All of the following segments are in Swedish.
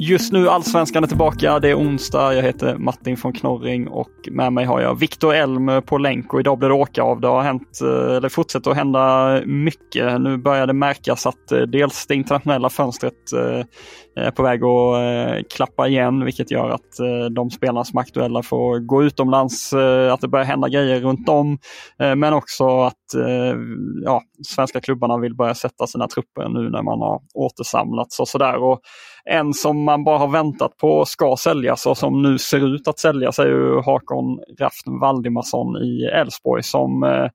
Just nu Allsvenskan är tillbaka. Det är onsdag. Jag heter Martin von Knorring och med mig har jag Viktor Elm på länk och idag blir det åka av. Det har hänt, eh, eller fortsätter att hända mycket. Nu börjar det märkas att eh, dels det internationella fönstret eh, är på väg att klappa igen, vilket gör att de spelarna som är aktuella får gå utomlands, att det börjar hända grejer runt om. Men också att Eh, ja, svenska klubbarna vill börja sätta sina trupper nu när man har återsamlats och sådär. Och en som man bara har väntat på ska säljas och som nu ser ut att säljas är ju Hakon Rafn Valdimarsson i Elfsborg som eh,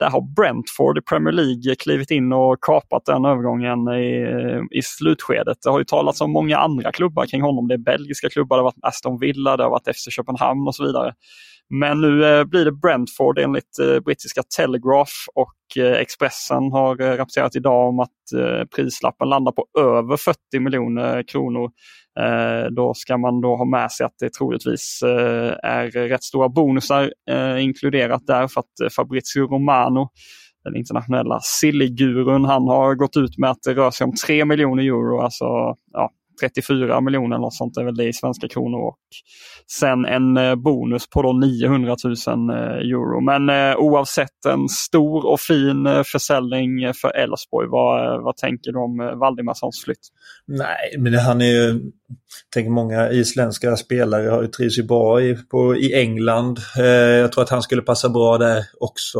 där har Brentford i Premier League klivit in och kapat den övergången i, eh, i slutskedet. Det har ju talats om många andra klubbar kring honom. Det är belgiska klubbar, det har varit Aston Villa, det har varit FC Köpenhamn och så vidare. Men nu eh, blir det Brentford enligt eh, brittiska Telegraph och eh, Expressen har rapporterat idag om att prislappen landar på över 40 miljoner kronor. Då ska man då ha med sig att det troligtvis är rätt stora bonusar inkluderat där för att Fabrizio Romano den internationella silligurun, han har gått ut med att det rör sig om 3 miljoner euro, alltså ja, 34 miljoner eller något sånt är väl det i svenska kronor. Och sen en eh, bonus på då 900 000 eh, euro. Men eh, oavsett en stor och fin eh, försäljning för Elfsborg, vad, vad tänker du om Valdimarssons flytt? Nej, men han är ju, tänker många isländska spelare har ju trivs ju bra i, på, i England. Eh, jag tror att han skulle passa bra där också.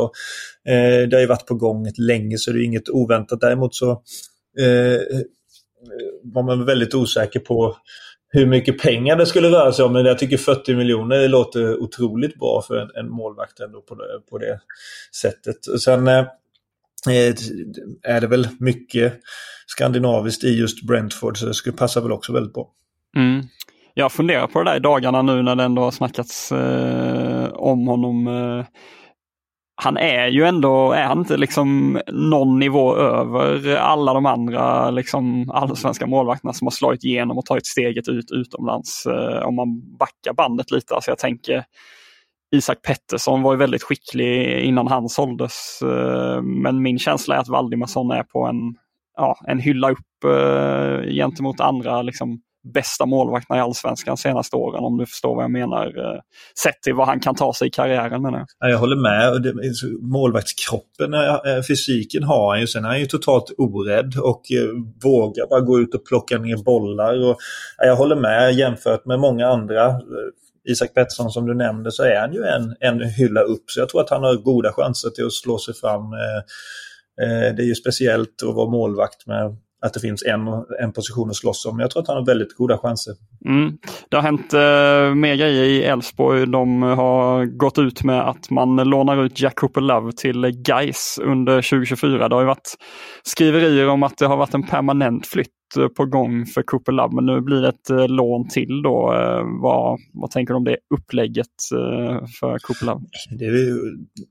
Eh, det har ju varit på gång ett länge så det är inget oväntat. Däremot så eh, Eh, var man väldigt osäker på hur mycket pengar det skulle röra sig om. Men jag tycker 40 miljoner låter otroligt bra för en, en målvakt ändå på det, på det sättet. Och sen eh, eh, är det väl mycket skandinaviskt i just Brentford så det skulle passa väl också väldigt bra. Mm. Jag funderar på det där i dagarna nu när det ändå har snackats eh, om honom. Eh, han är ju ändå, är han inte liksom någon nivå över alla de andra liksom allsvenska målvakterna som har slagit igenom och tagit steget ut utomlands eh, om man backar bandet lite. Alltså jag tänker Isak Pettersson var ju väldigt skicklig innan han såldes. Eh, men min känsla är att Valdimarsson är på en, ja, en hylla upp eh, gentemot andra liksom, bästa målvakterna i allsvenskan senaste åren om du förstår vad jag menar. Eh, sett till vad han kan ta sig i karriären menar jag. Jag håller med. Målvaktskroppen, eh, fysiken har han ju. Sen är han ju totalt orädd och eh, vågar bara gå ut och plocka ner bollar. Och, jag håller med jämfört med många andra. Isak Pettersson som du nämnde så är han ju en, en hylla upp. Så jag tror att han har goda chanser till att slå sig fram. Det är ju speciellt att vara målvakt med att det finns en, en position att slåss om. Jag tror att han har väldigt goda chanser. Mm. Det har hänt eh, mer grejer i Elfsborg. De har gått ut med att man lånar ut Jack Cooper Love till Geis under 2024. Det har ju varit skriverier om att det har varit en permanent flytt på gång för Cooper Love, men nu blir det ett eh, lån till då. Eh, vad, vad tänker du om det upplägget för Cooper Love? Det är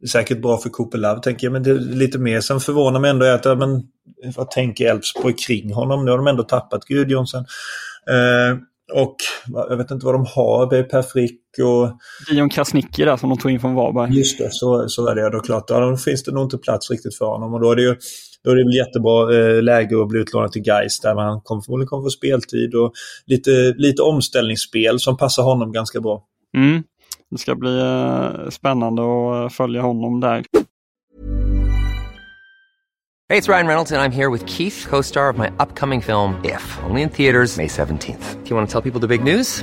säkert bra för Cooper Love tänker jag, men det är lite mer som förvånar mig ändå är att men, vad tänker Elfsborg kring honom? Nu har de ändå tappat Gudjonsson. Eh, och jag vet inte vad de har, det är Per Frick och... Dion Krasniqi där som de tog in från Varberg. Just det, så, så är det då klart. Ja, då finns det nog inte plats riktigt för honom och då är det ju då är det väl jättebra eh, läge att bli utlånad till Geis där man kommer, förmodligen kommer få speltid och lite, lite omställningsspel som passar honom ganska bra. Mm. Det ska bli eh, spännande att följa honom där. Hey, it's Ryan Reynolds, and I'm here with Keith, co star of my upcoming film, If, only in theaters, May 17th. Do you want to tell people the big news?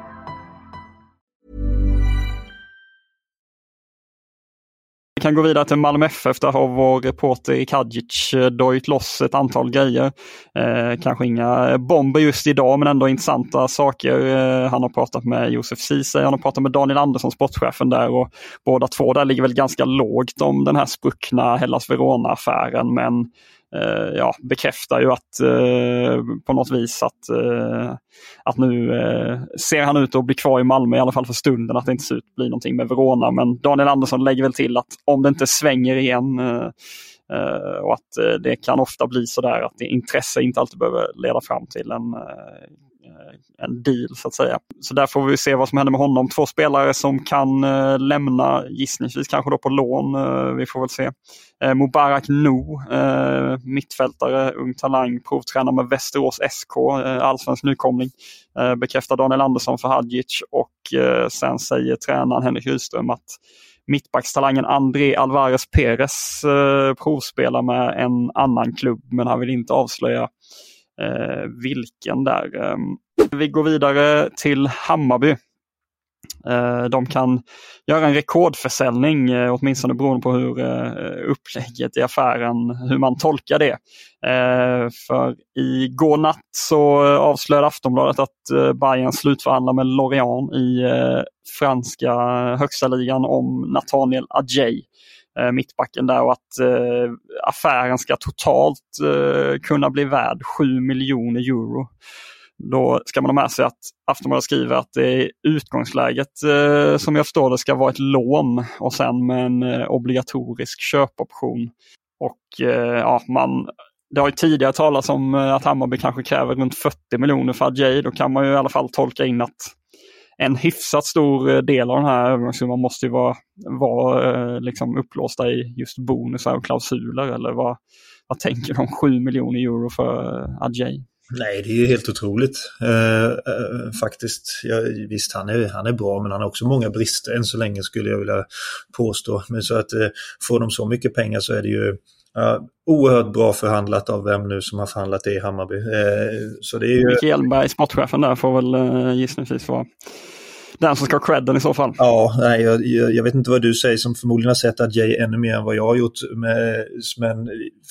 Kan gå vidare till Malmö FF. Där har vår reporter Kadzic eh, dojt loss ett antal grejer. Eh, kanske inga bomber just idag, men ändå intressanta saker. Eh, han har pratat med Josef Ceesay, han har pratat med Daniel Andersson, sportchefen där. och Båda två där ligger väl ganska lågt om den här spruckna Hellas Verona-affären. Men eh, ja, bekräftar ju att eh, på något vis att, eh, att nu eh, ser han ut att bli kvar i Malmö i alla fall för stunden. Att det inte ser ut att bli någonting med Verona. Men Daniel Andersson lägger väl till att om det inte svänger igen eh, eh och att eh, det kan ofta bli så där att intresse inte alltid behöver leda fram till en eh, Eh, en deal så att säga. Så där får vi se vad som händer med honom. Två spelare som kan eh, lämna gissningsvis kanske då på lån. Eh, vi får väl se. Eh, Mubarak No, eh, mittfältare, ung talang, provtränare med Västerås SK, eh, allsvensk nykomling. Eh, bekräftar Daniel Andersson för Hadjic och eh, sen säger tränaren Henrik Rydström att mittbackstalangen André Alvarez Perez eh, provspelar med en annan klubb men han vill inte avslöja Eh, vilken där. Ehm, vi går vidare till Hammarby. Eh, de kan göra en rekordförsäljning, eh, åtminstone beroende på hur eh, upplägget i affären, hur man tolkar det. Eh, för igår natt så avslöjade Aftonbladet att eh, Bayern slutförhandlar med Lorient i franska högsta ligan om Nathaniel Adjei Eh, mittbacken där och att eh, affären ska totalt eh, kunna bli värd 7 miljoner euro. Då ska man ha med sig att Aftonbladet skriver att det är utgångsläget eh, som jag förstår det ska vara ett lån och sen med en eh, obligatorisk köpoption. Och eh, ja, man, det har ju tidigare talats om eh, att Hammarby kanske kräver runt 40 miljoner för Adjei. Då kan man ju i alla fall tolka in att en hyfsat stor eh, del av den här övergångssumman måste ju vara, vara eh, liksom upplåsta i just bonusar och klausuler. Eller vad, vad tänker de? 7 miljoner euro för eh, Adjei? Nej, det är ju helt otroligt eh, eh, faktiskt. Ja, visst, han är, han är bra men han har också många brister än så länge skulle jag vilja påstå. Men så att eh, får de så mycket pengar så är det ju ja, oerhört bra förhandlat av vem nu som har förhandlat det i Hammarby. Eh, så det är ju... Micke Hjelmberg, sportchefen där, får väl eh, gissningsvis vara den som ska ha credden i så fall. Ja, nej, jag, jag, vet inte vad du säger som förmodligen har sett att Jay ännu mer än vad jag har gjort. Med, men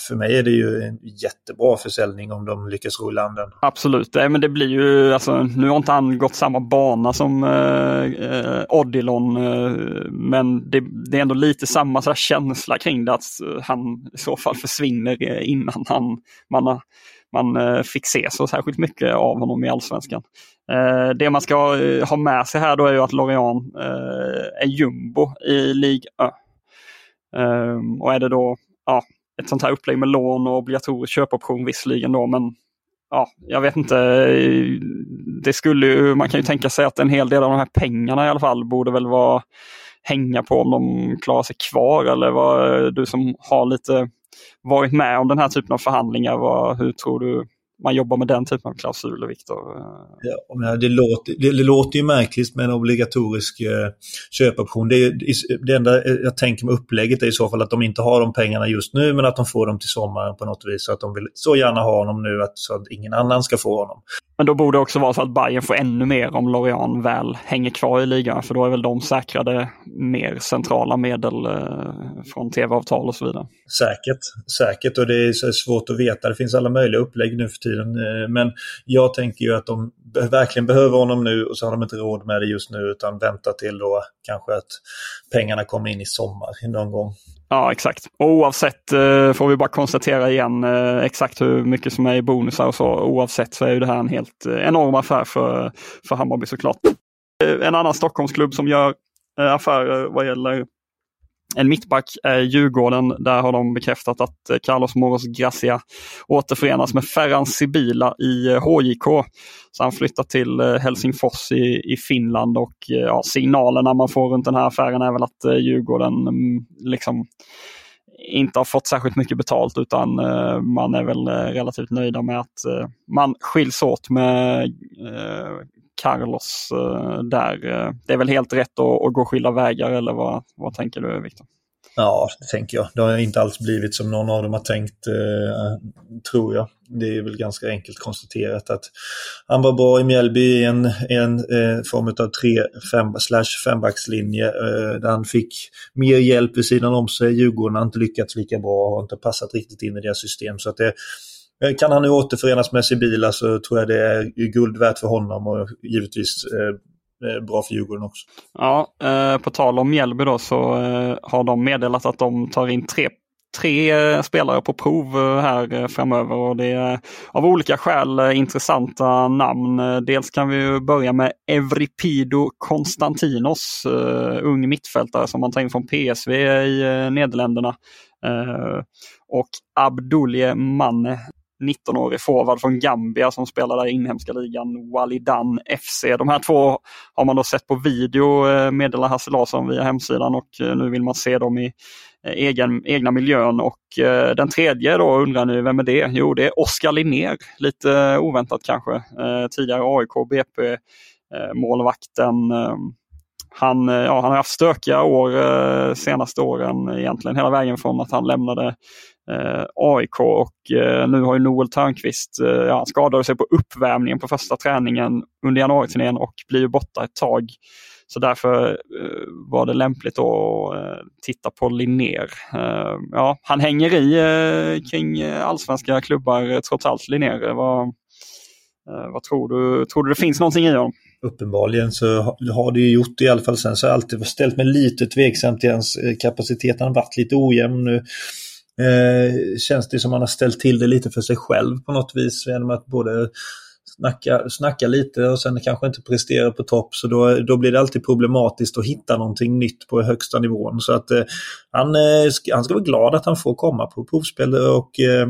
för mig är det ju en jättebra försäljning om de lyckas ro i den. Absolut, nej, men det blir ju, alltså, nu har inte han gått samma bana som eh, eh Odilon, eh, men det, det, är ändå lite samma så känsla kring det, att han i så fall försvinner eh, innan han, man har man eh, fick se så särskilt mycket av honom i allsvenskan. Eh, det man ska eh, ha med sig här då är ju att Lorient är jumbo i Ligue 1. Ehm, och är det då ja, ett sånt här upplägg med lån och obligatorisk köpoption visserligen då men ja, jag vet inte. Det skulle ju, man kan ju tänka sig att en hel del av de här pengarna i alla fall borde väl vara hänga på om de klarar sig kvar eller vad du som har lite varit med om den här typen av förhandlingar. Vad, hur tror du man jobbar med den typen av klausuler, Viktor? Ja, det, låter, det, det, låter ju märkligt med en obligatorisk eh, köpoption. Det, det enda jag tänker med upplägget är i så fall att de inte har de pengarna just nu men att de får dem till sommaren på något vis. Så att de vill så gärna ha honom nu att, så att ingen annan ska få honom. Men då borde det också vara så att Bayern får ännu mer om Lorient väl hänger kvar i ligan. För då är väl de säkrade mer centrala medel eh, från tv-avtal och så vidare. Säkert, säkert och det är svårt att veta. Det finns alla möjliga upplägg nu för tiden. Eh, men jag tänker ju att de verkligen behöver honom nu och så har de inte råd med det just nu utan väntar till då kanske att pengarna kommer in i sommar någon gång. Ja, exakt. Och oavsett eh, får vi bara konstatera igen eh, exakt hur mycket som är i bonusar och så. Oavsett så är ju det här en helt eh, enorm affär för, för Hammarby såklart. Eh, en annan Stockholmsklubb som gör eh, affärer vad gäller en mittback är Djurgården. Där har de bekräftat att eh, Carlos Moros Gracia återförenas med Ferran Sibila i eh, HJK. Så han flyttar till Helsingfors i, i Finland och ja, signalerna man får runt den här affären är väl att Djurgården mm, liksom inte har fått särskilt mycket betalt utan man är väl relativt nöjda med att man skiljs åt med Carlos eh, där. Eh, det är väl helt rätt att, att gå skilda vägar eller vad, vad tänker du Viktor? Ja, det tänker jag. Det har inte alls blivit som någon av dem har tänkt, eh, tror jag. Det är väl ganska enkelt konstaterat att han var bra i Mjällby i en, en eh, form av 3 fembackslinje eh, där han fick mer hjälp vid sidan om sig. Djurgården har inte lyckats lika bra och har inte passat riktigt in i deras system. Så att det, Eh, kan han nu återförenas med Sibila så tror jag det är guld värt för honom och givetvis eh, eh, bra för Djurgården också. Ja, på tal om Mjällby då så har de meddelat att de tar in tre tre spelare på prov här framöver och det är av olika skäl intressanta namn. Dels kan vi börja med Evripido Konstantinos, ung mittfältare som man tar in från PSV i Nederländerna. Och Abdulje Manne 19-årig forward från Gambia som spelar i inhemska ligan, Walidan FC. De här två har man då sett på video, eh, meddelar Hasse Larsson via hemsidan och eh, nu vill man se dem i eh, egen, egna miljön. Och den tredje då undrar ni, vem är det? Jo, det är Oskar Linnér. Lite oväntat kanske. tidigare AIK, BP, målvakten. Han, eh, ja, han har haft stökiga år eh, senaste åren egentligen hela vägen från att han lämnade eh, AIK och eh, nu har ju Noel Törnqvist, eh, ja, han skadade sig på uppvärmningen på första träningen under januariturnén och blir borta ett tag. Så därför eh, var det lämpligt att eh, titta på Linnér. Eh, ja, han hänger i eh, kring allsvenska klubbar trots allt, Linnér. Vad, vad tror du? Tror du det finns någonting i honom? Uppenbarligen så har det ju gjort det i alla fall. Sen så har jag alltid ställt mig lite tveksam till hans eh, kapacitet. Han har varit lite ojämn nu eh, känns det som man har ställt till det lite för sig själv på något vis genom att både snacka, snacka lite och sen kanske inte prestera på topp. Så då, då blir det alltid problematiskt att hitta någonting nytt på högsta nivån. Så att eh, han, eh, han ska vara glad att han får komma på provspel och eh,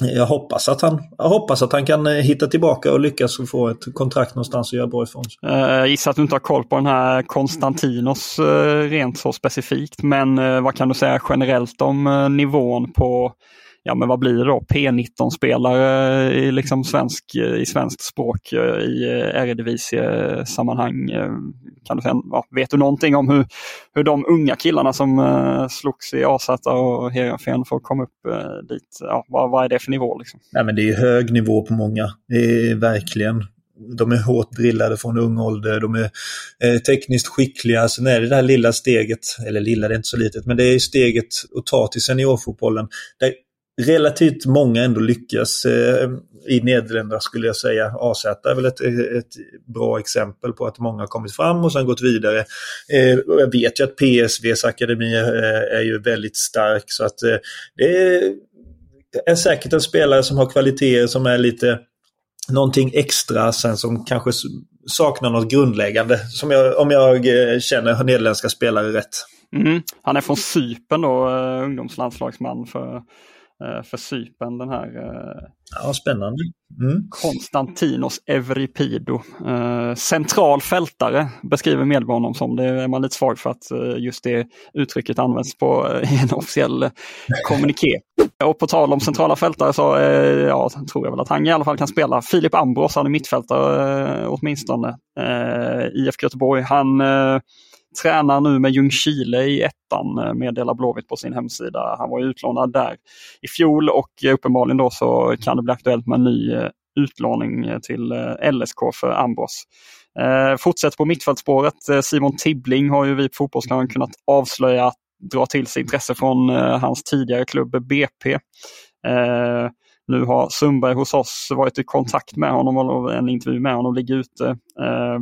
jag hoppas, att han, jag hoppas att han kan eh, hitta tillbaka och lyckas få ett kontrakt någonstans och göra bra ifrån sig. Eh, jag gissar att du inte har koll på den här Konstantinos eh, rent så specifikt. Men vad kan du säga generellt om nivån på ja men vad blir det då, P19-spelare i, liksom svensk, i svenskt språk eh, i eh, Eredivisie-sammanhang. Eh, kan du säga, ja, vet du någonting om hur, hur de unga killarna som slogs i AZ och Heerenveen får komma upp dit? Ja, vad, vad är det för nivå? Liksom? Nej, men det är hög nivå på många. Det är verkligen de är hårt drillade från ung ålder, de är eh, tekniskt skickliga. Sen är det det här lilla steget, eller lilla det är inte så litet, men det är steget att ta till seniorfotbollen. Där relativt många ändå lyckas eh, i Nederländerna skulle jag säga. AZ är väl ett, ett bra exempel på att många har kommit fram och sen gått vidare. Eh, jag vet ju att PSVs akademi eh, är ju väldigt stark så att eh, det är, säkert en spelare som har kvaliteter som är lite någonting extra sen som kanske saknar något grundläggande. Som jag, om jag eh, känner nederländska spelare rätt. Mm. Han är från Sypen då, eh, ungdomslandslagsman för för Sypen. Den här eh, ja, spännande. Mm. Konstantinos Evripido. Eh, central fältare beskriver Medbo honom som. Det är man lite svag för att just det uttrycket används på en officiell kommuniké. Och på tal om centrala fältare så ja, tror jag väl att han i alla fall kan spela. Filip Ambros, han är mittfältare åtminstone. IFK Göteborg. Han tränar nu med Ljungskile i ettan, eh, meddelar Blåvitt på sin hemsida. Han var utlånad där i fjol och eh, uppenbarligen då så kan det bli aktuellt med en ny eh, utlåning till LSK för Ambros. Eh, fortsätter på mittfältspåret. Simon Tibbling har ju vi på Fotbollskanalen kunnat avslöja dra till sig intresse från eh, hans tidigare klubb BP. Eh, nu har Sundberg hos oss varit i kontakt med honom och en intervju med honom ligger ute. Eh,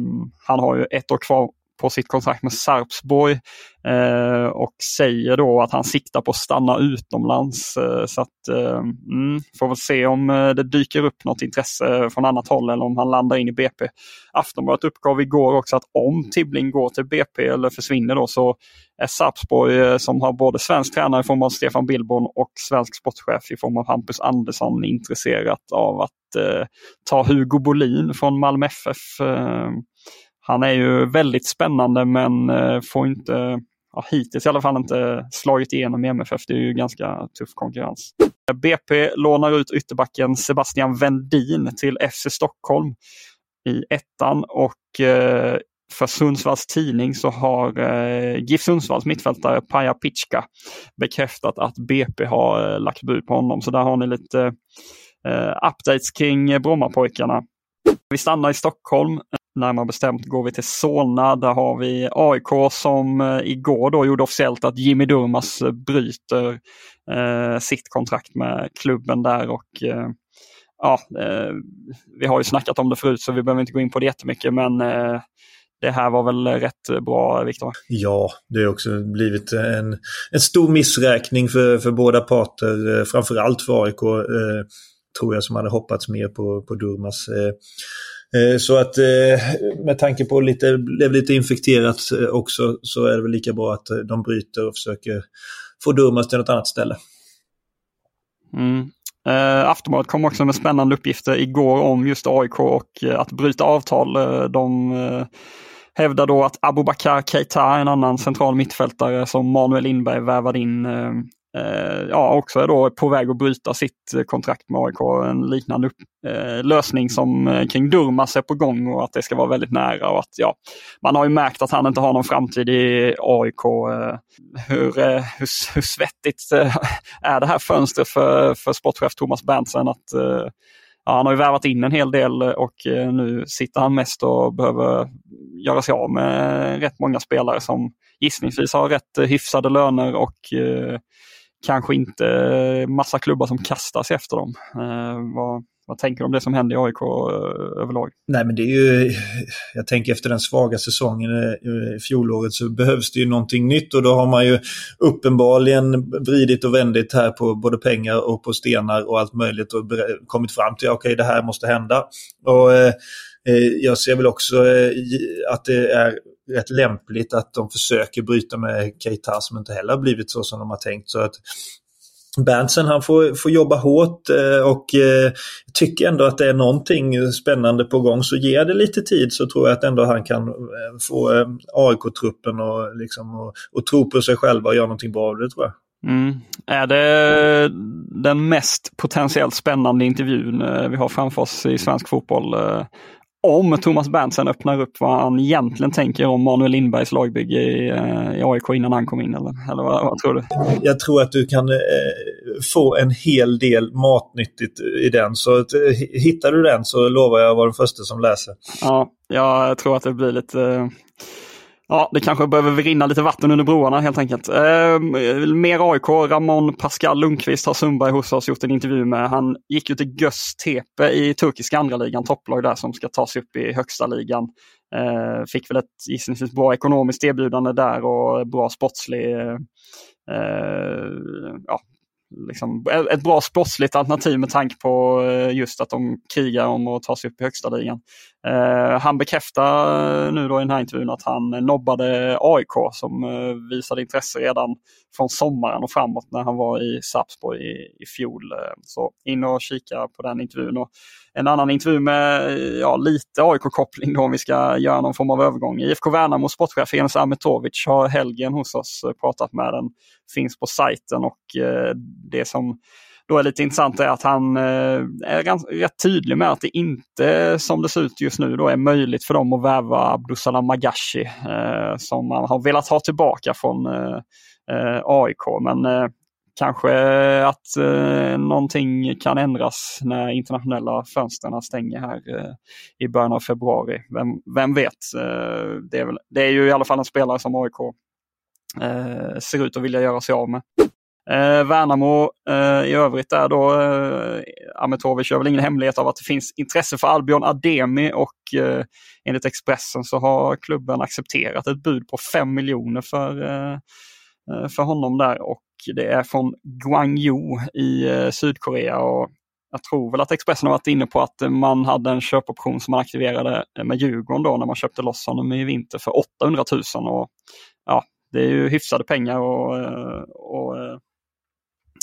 han har ju ett år kvar på sitt kontrakt med Sarpsborg eh, och säger då att han siktar på att stanna utomlands. Eh, så att, eh, mm, får väl se om eh, det dyker upp något intresse från annat håll eller om han landar in i BP. Aftonbladet uppgav igår också att om Tibbling går till BP eller försvinner då så är Sarpsborg eh, som har både svensk tränare i form av Stefan Billborn och svensk sportchef i form av Hampus Andersson intresserat av att eh, ta Hugo Bolin från Malmö FF han är ju väldigt spännande men eh, får inte, ja, hittills i alla fall inte slagit igenom i MFF. Det är ju ganska tuff konkurrens. BP lånar ut ytterbacken Sebastian Vendin till FC Stockholm i ettan och eh, för Sundsvalls tidning så har eh, GIF Sundsvalls mittfältare Paja Pitschka bekräftat att BP har eh, lagt bud på honom. Så där har ni lite eh, updates kring Brommapojkarna. Vi stannar i Stockholm. Närmare bestämt går vi till Solna. Där har vi AIK som eh, igår då gjorde officiellt att Jimmy Durmas eh, bryter eh, sitt kontrakt med klubben där och eh, ja, eh, vi har ju snackat om det förut så vi behöver inte gå in på det jättemycket men eh, det här var väl rätt bra, Viktor? Ja, det har också blivit en, en stor missräkning för, för båda parter, eh, framförallt för AIK, eh, tror jag, som hade hoppats mer på, på Durmas. Eh, så att eh, med tanke på att det blev lite infekterat eh, också så är det väl lika bra att de bryter och försöker få Durmaz till något annat ställe. Mm. Eh, Aftonbladet kom också med spännande uppgifter igår om just AIK och att bryta avtal. De hävdar då att Abubakar Keita, en annan central mittfältare som Manuel Lindberg värvade in Eh, ja, också är då på väg att bryta sitt kontrakt med AIK. En liknande upp, eh, lösning som eh, kring Durmas är på gång och att det ska vara väldigt nära. Och att, ja, man har ju märkt att han inte har någon framtid i AIK. Eh, hur, eh, hur, hur svettigt eh, är det här fönstret för, för sportchef Thomas Berntsen att eh, Ja, han har ju värvat in en hel del och nu sitter han mest och behöver göra sig av med rätt många spelare som gissningsvis har rätt hyfsade löner och kanske inte eh, massa klubbar som kastar sig efter dem. Eh, vad, vad tänker du om det som händer i AIK eh, överlag? Nej men det är ju, jag tänker efter den svaga säsongen eh, i fjolåret så behövs det ju någonting nytt och då har man ju uppenbarligen vridit och vändit här på både pengar och på stenar och allt möjligt och kommit fram till att okej okay, det här måste hända. Och eh, eh, Jag ser väl också eh, att det är rätt lämpligt att de försöker bryta med Keita som inte heller har blivit så som de har tänkt. Så att Berntsen han får, får jobba hårt eh, och eh, tycker ändå att det är någonting spännande på gång. Så ger det lite tid så tror jag att ändå han kan eh, få eh, AIK-truppen och, liksom, och, och tro på sig själva och göra någonting bra av det tror jag. Mm. Är det den mest potentiellt spännande intervjun eh, vi har framför oss i svensk fotboll? Om Thomas Berntsen öppnar upp vad han egentligen tänker om Manuel Lindbergs lagbygge i, eh, i AIK innan han kom in? Eller, eller vad, vad, tror du? Jag tror att du kan eh, få en hel del matnyttigt i den. Så eh, hittar du den så lovar jag att vara den första som läser. Ja, jag tror att det blir lite eh, Ja, det kanske behöver rinna lite vatten under broarna helt enkelt. Eh, mer AIK, Ramon Pascal Lundqvist har Sundberg hos oss gjort en intervju med. Han gick ju till GÖZ Tepe i turkiska andra ligan, topplag där som ska ta sig upp i högsta ligan. Eh, fick väl ett gissningsvis bra ekonomiskt erbjudande där och bra sportslig eh, ja, liksom, ett bra sportsligt alternativ med tanke på eh, just att de krigar om att ta sig upp i högsta ligan. Eh, han bekräftar eh, nu då i den här intervjun att han nobbade AIK som eh, visade intresse redan från sommaren och framåt när han var i Sarpsborg i, i fjol. Så in och kika på den intervjun. Och en annan intervju med ja, lite AIK-koppling då om vi ska göra någon form av övergång. IFK Värnamo sportchef Enes Ametovic har helgen hos oss pratat med den. Finns på sajten och det som då är lite intressant är att han eh, är ganska, rätt tydlig med att det inte som det ser ut just nu då är möjligt för dem att värva Abdusalam Magashi eh, som man har velat ha tillbaka från eh, eh AIK. Men eh, kanske att eh, någonting kan ändras när internationella fönsterna stänger här i början av februari. Vem, vem vet? Det, är väl, det är ju i alla fall en spelare som AIK ser ut att vilja göra sig av med. Eh, Värnamo eh, i övrigt där då, eh, Ametovic gör väl ingen hemlighet av att det finns intresse för Albion Ademi och eh, enligt Expressen så har klubben accepterat ett bud på 5 miljoner för, eh, eh, för honom där och det är från Gwangju i eh, Sydkorea. Och jag tror väl att Expressen har varit inne på att man hade en köpoption som man aktiverade med Djurgården då när man köpte loss honom i vinter för 800 000. Och, ja, det är ju hyfsade pengar och, eh, och eh,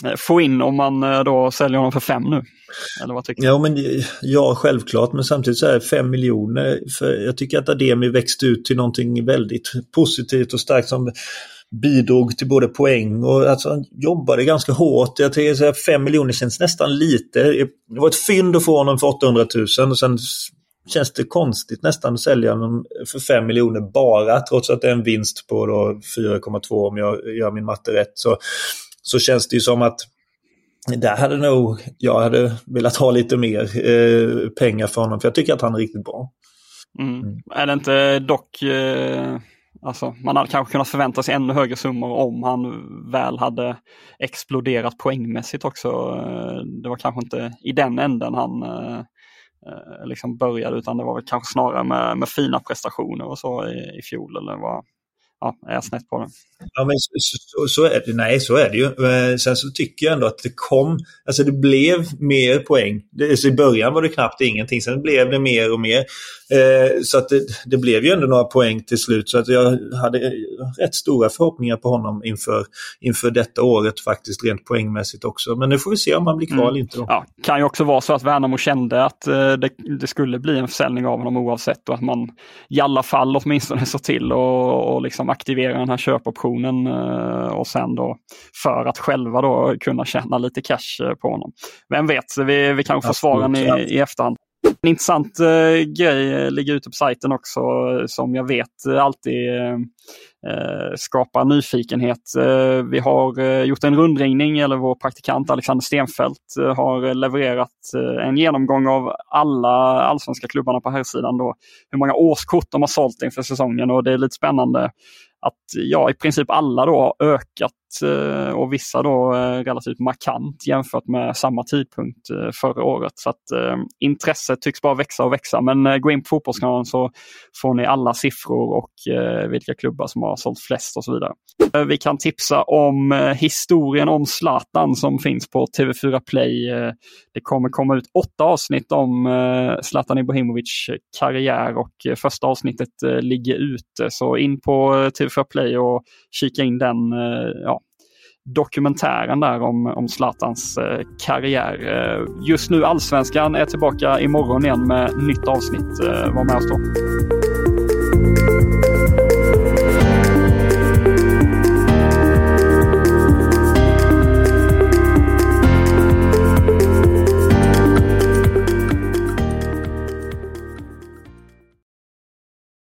Eh, få in om man eh, då säljer honom för fem nu? Eller vad tycker du? Ja, men, ja, självklart, men samtidigt så är fem miljoner. För jag tycker att Ademi växte ut till någonting väldigt positivt och starkt som bidrog till både poäng och alltså, han jobbade ganska hårt. Jag tycker att 5 miljoner känns nästan lite. Det var ett fynd att få honom för 800 000 och sen känns det konstigt nästan att sälja honom för 5 miljoner bara trots att det är en vinst på 4,2 om jag gör min matte rätt. Så så känns det ju som att där hade nog jag hade velat ha lite mer eh, pengar för honom för jag tycker att han är riktigt bra. Mm. Mm. Är det inte dock, eh, alltså man hade kanske kunnat förvänta sig ännu högre summor om han väl hade exploderat poängmässigt också. Eh, det var kanske inte i den änden han eh, eh, liksom började utan det var väl kanske snarare med, med fina prestationer och så i, i fjol eller vad, ja, är jag snett på det. Ja, men så, så, så, är det. Nej, så är det ju. Eh, sen så tycker jag ändå att det kom, alltså det blev mer poäng. Det, så I början var det knappt ingenting, sen blev det mer och mer. Eh, så att det, det, blev ju ändå några poäng till slut. Så att jag hade rätt stora förhoppningar på honom inför, inför detta året faktiskt, rent poängmässigt också. Men nu får vi se om han blir kvar mm. eller inte. Då. Ja, kan ju också vara så att Värnamo kände att eh, det, det, skulle bli en försäljning av honom oavsett och att man i alla fall åtminstone såg till och, och liksom aktivera den här köpoptionen eh, och sen då för att själva då kunna tjäna lite cash eh, på honom. Vem vet, vi, vi kanske får svaren i, i efterhand. En intressant eh, grej eh, ligger ute på sajten också som jag vet eh, alltid eh, eh, skapar nyfikenhet. Eh, vi har eh, gjort en rundringning, eller vår praktikant Alexander Stenfeldt har levererat en genomgång av alla allsvenska klubbarna på här sidan då, hur många årskort de har sålt inför säsongen och det är lite spännande att ja, i princip alla då har ökat Eh, och vissa då eh, relativt markant jämfört med samma tidpunkt eh, förra året. Så att intresset tycks bara växa och växa. Men gå in på Fotbollskanalen så får ni alla siffror och vilka klubbar som har sålt flest och så vidare. Vi kan tipsa om historien om Zlatan som finns på TV4 Play. Det kommer komma ut åtta avsnitt om Zlatan Ibrahimovic karriär och första avsnittet ligger ute. Så in på TV4 Play och kika in den ja, dokumentären där om, om Zlatans eh, karriär. Eh, just nu Allsvenskan är tillbaka imorgon igen med nytt avsnitt. Eh, var med oss då.